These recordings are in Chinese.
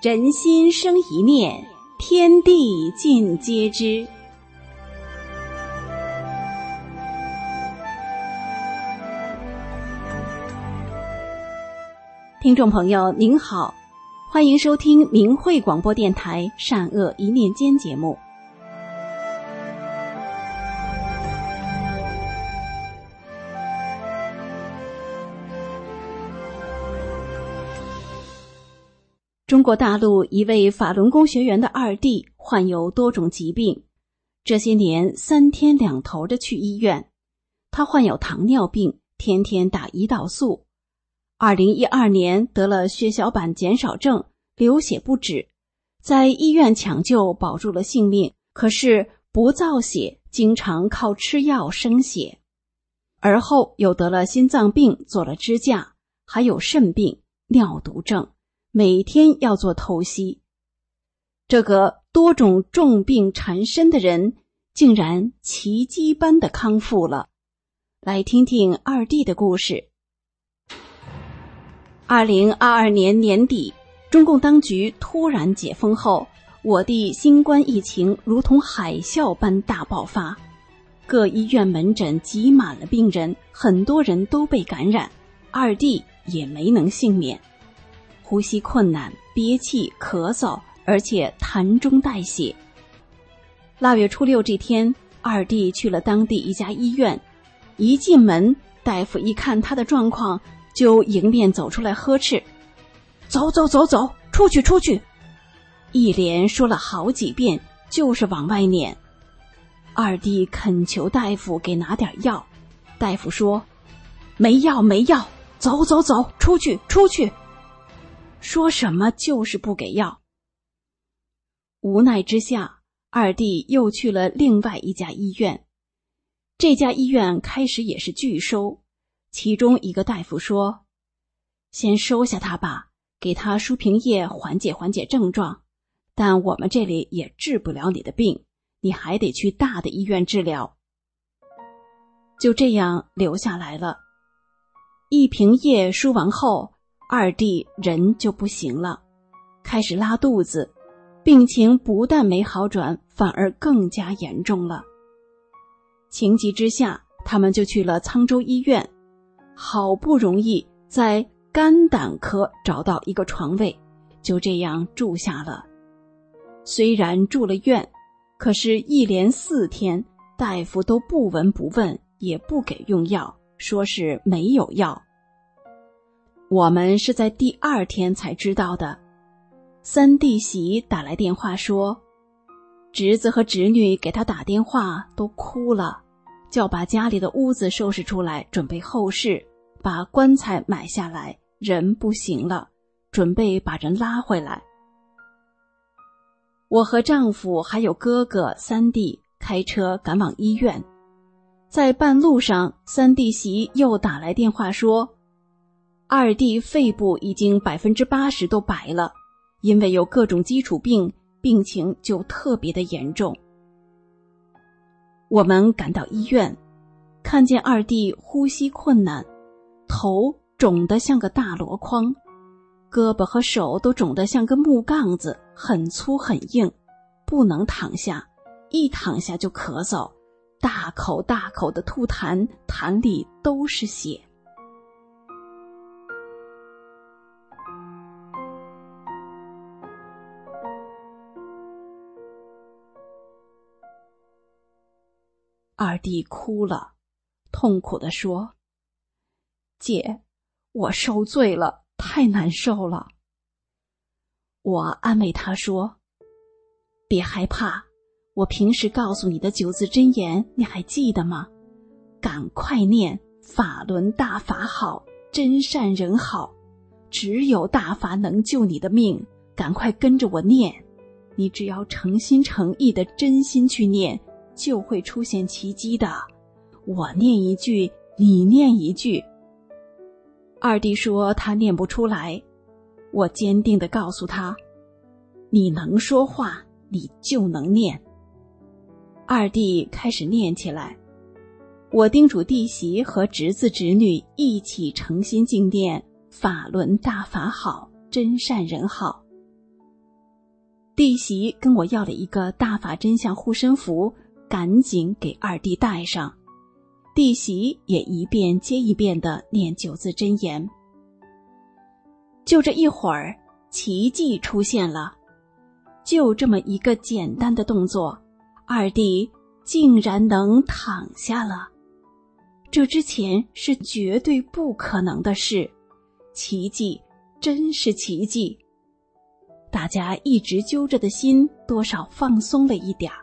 人心生一念，天地尽皆知。听众朋友您好，欢迎收听明慧广播电台《善恶一念间》节目。中国大陆一位法轮功学员的二弟患有多种疾病，这些年三天两头的去医院。他患有糖尿病，天天打胰岛素。二零一二年得了血小板减少症，流血不止，在医院抢救保住了性命，可是不造血，经常靠吃药生血。而后又得了心脏病，做了支架，还有肾病、尿毒症。每天要做透析，这个多种重病缠身的人竟然奇迹般的康复了。来听听二弟的故事。二零二二年年底，中共当局突然解封后，我地新冠疫情如同海啸般大爆发，各医院门诊挤满了病人，很多人都被感染，二弟也没能幸免。呼吸困难、憋气、咳嗽，而且痰中带血。腊月初六这天，二弟去了当地一家医院，一进门，大夫一看他的状况，就迎面走出来呵斥：“走走走走，出去出去！”一连说了好几遍，就是往外撵。二弟恳求大夫给拿点药，大夫说：“没药没药，走走走，出去出去。”说什么就是不给药。无奈之下，二弟又去了另外一家医院。这家医院开始也是拒收，其中一个大夫说：“先收下他吧，给他输平液缓解缓解症状。但我们这里也治不了你的病，你还得去大的医院治疗。”就这样留下来了。一瓶液输完后。二弟人就不行了，开始拉肚子，病情不但没好转，反而更加严重了。情急之下，他们就去了沧州医院，好不容易在肝胆科找到一个床位，就这样住下了。虽然住了院，可是，一连四天，大夫都不闻不问，也不给用药，说是没有药。我们是在第二天才知道的。三弟媳打来电话说，侄子和侄女给他打电话都哭了，叫把家里的屋子收拾出来，准备后事，把棺材买下来。人不行了，准备把人拉回来。我和丈夫还有哥哥三弟开车赶往医院，在半路上，三弟媳又打来电话说。二弟肺部已经百分之八十都白了，因为有各种基础病，病情就特别的严重。我们赶到医院，看见二弟呼吸困难，头肿得像个大箩筐，胳膊和手都肿得像个木杠子，很粗很硬，不能躺下，一躺下就咳嗽，大口大口的吐痰，痰里都是血。二弟哭了，痛苦的说：“姐，我受罪了，太难受了。”我安慰他说：“别害怕，我平时告诉你的九字真言，你还记得吗？赶快念法轮大法好，真善人好，只有大法能救你的命，赶快跟着我念。你只要诚心诚意的真心去念。”就会出现奇迹的。我念一句，你念一句。二弟说他念不出来，我坚定的告诉他：“你能说话，你就能念。”二弟开始念起来：“我叮嘱弟媳和侄子侄女一起诚心敬念法轮大法好，真善人好。弟媳跟我要了一个大法真相护身符，赶紧给二弟戴上。弟媳也一遍接一遍的念九字真言。就这一会儿，奇迹出现了，就这么一个简单的动作，二弟竟然能躺下了。这之前是绝对不可能的事，奇迹，真是奇迹！大家一直揪着的心多少放松了一点儿。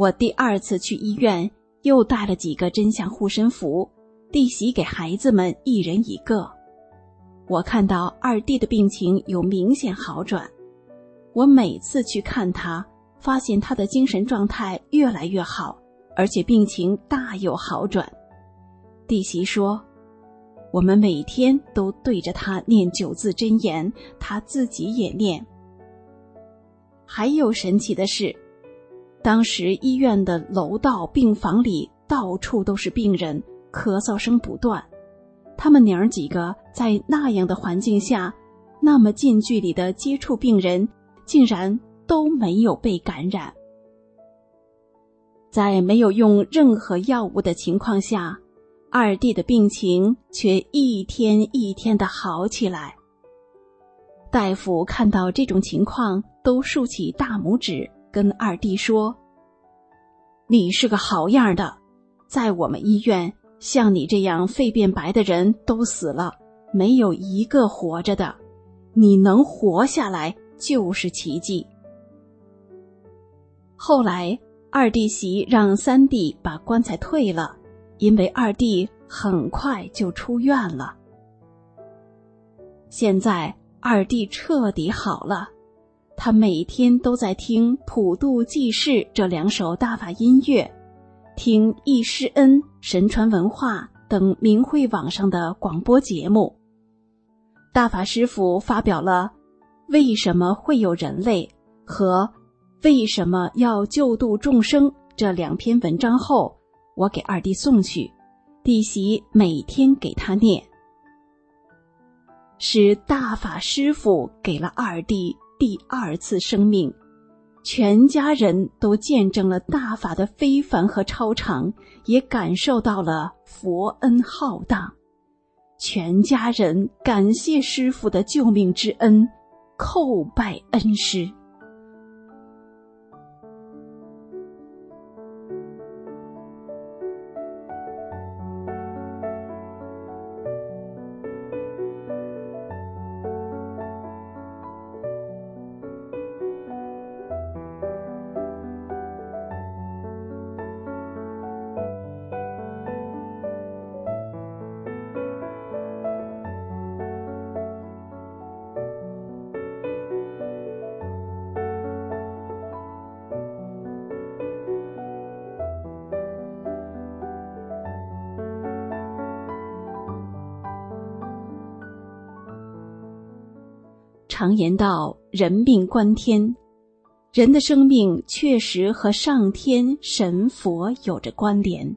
我第二次去医院，又带了几个真相护身符，弟媳给孩子们一人一个。我看到二弟的病情有明显好转，我每次去看他，发现他的精神状态越来越好。而且病情大有好转，弟媳说：“我们每天都对着他念九字真言，他自己也念。”还有神奇的是，当时医院的楼道病房里到处都是病人，咳嗽声不断。他们娘儿几个在那样的环境下，那么近距离的接触病人，竟然都没有被感染。在没有用任何药物的情况下，二弟的病情却一天一天的好起来。大夫看到这种情况，都竖起大拇指，跟二弟说：“你是个好样的，在我们医院，像你这样肺变白的人都死了，没有一个活着的，你能活下来就是奇迹。”后来。二弟媳让三弟把棺材退了，因为二弟很快就出院了。现在二弟彻底好了，他每天都在听《普度济世》这两首大法音乐，听易师恩、神传文化等明慧网上的广播节目。大法师傅发表了《为什么会有人类》和。为什么要救度众生？这两篇文章后，我给二弟送去，弟媳每天给他念。是大法师父给了二弟第二次生命，全家人都见证了大法的非凡和超常，也感受到了佛恩浩荡。全家人感谢师傅的救命之恩，叩拜恩师。常言道：“人命关天，人的生命确实和上天神佛有着关联。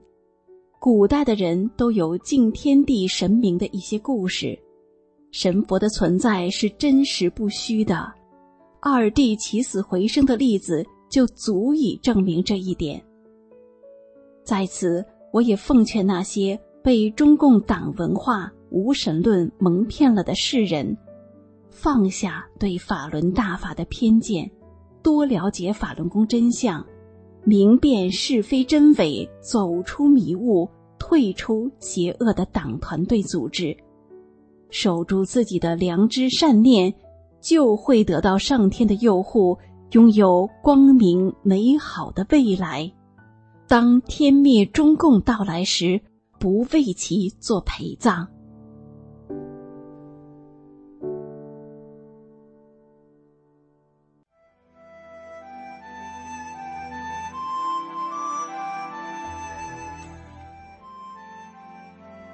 古代的人都有敬天地神明的一些故事，神佛的存在是真实不虚的。二弟起死回生的例子就足以证明这一点。在此，我也奉劝那些被中共党文化、无神论蒙骗了的世人。”放下对法轮大法的偏见，多了解法轮功真相，明辨是非真伪，走出迷雾，退出邪恶的党团队组织，守住自己的良知善念，就会得到上天的佑护，拥有光明美好的未来。当天灭中共到来时，不为其做陪葬。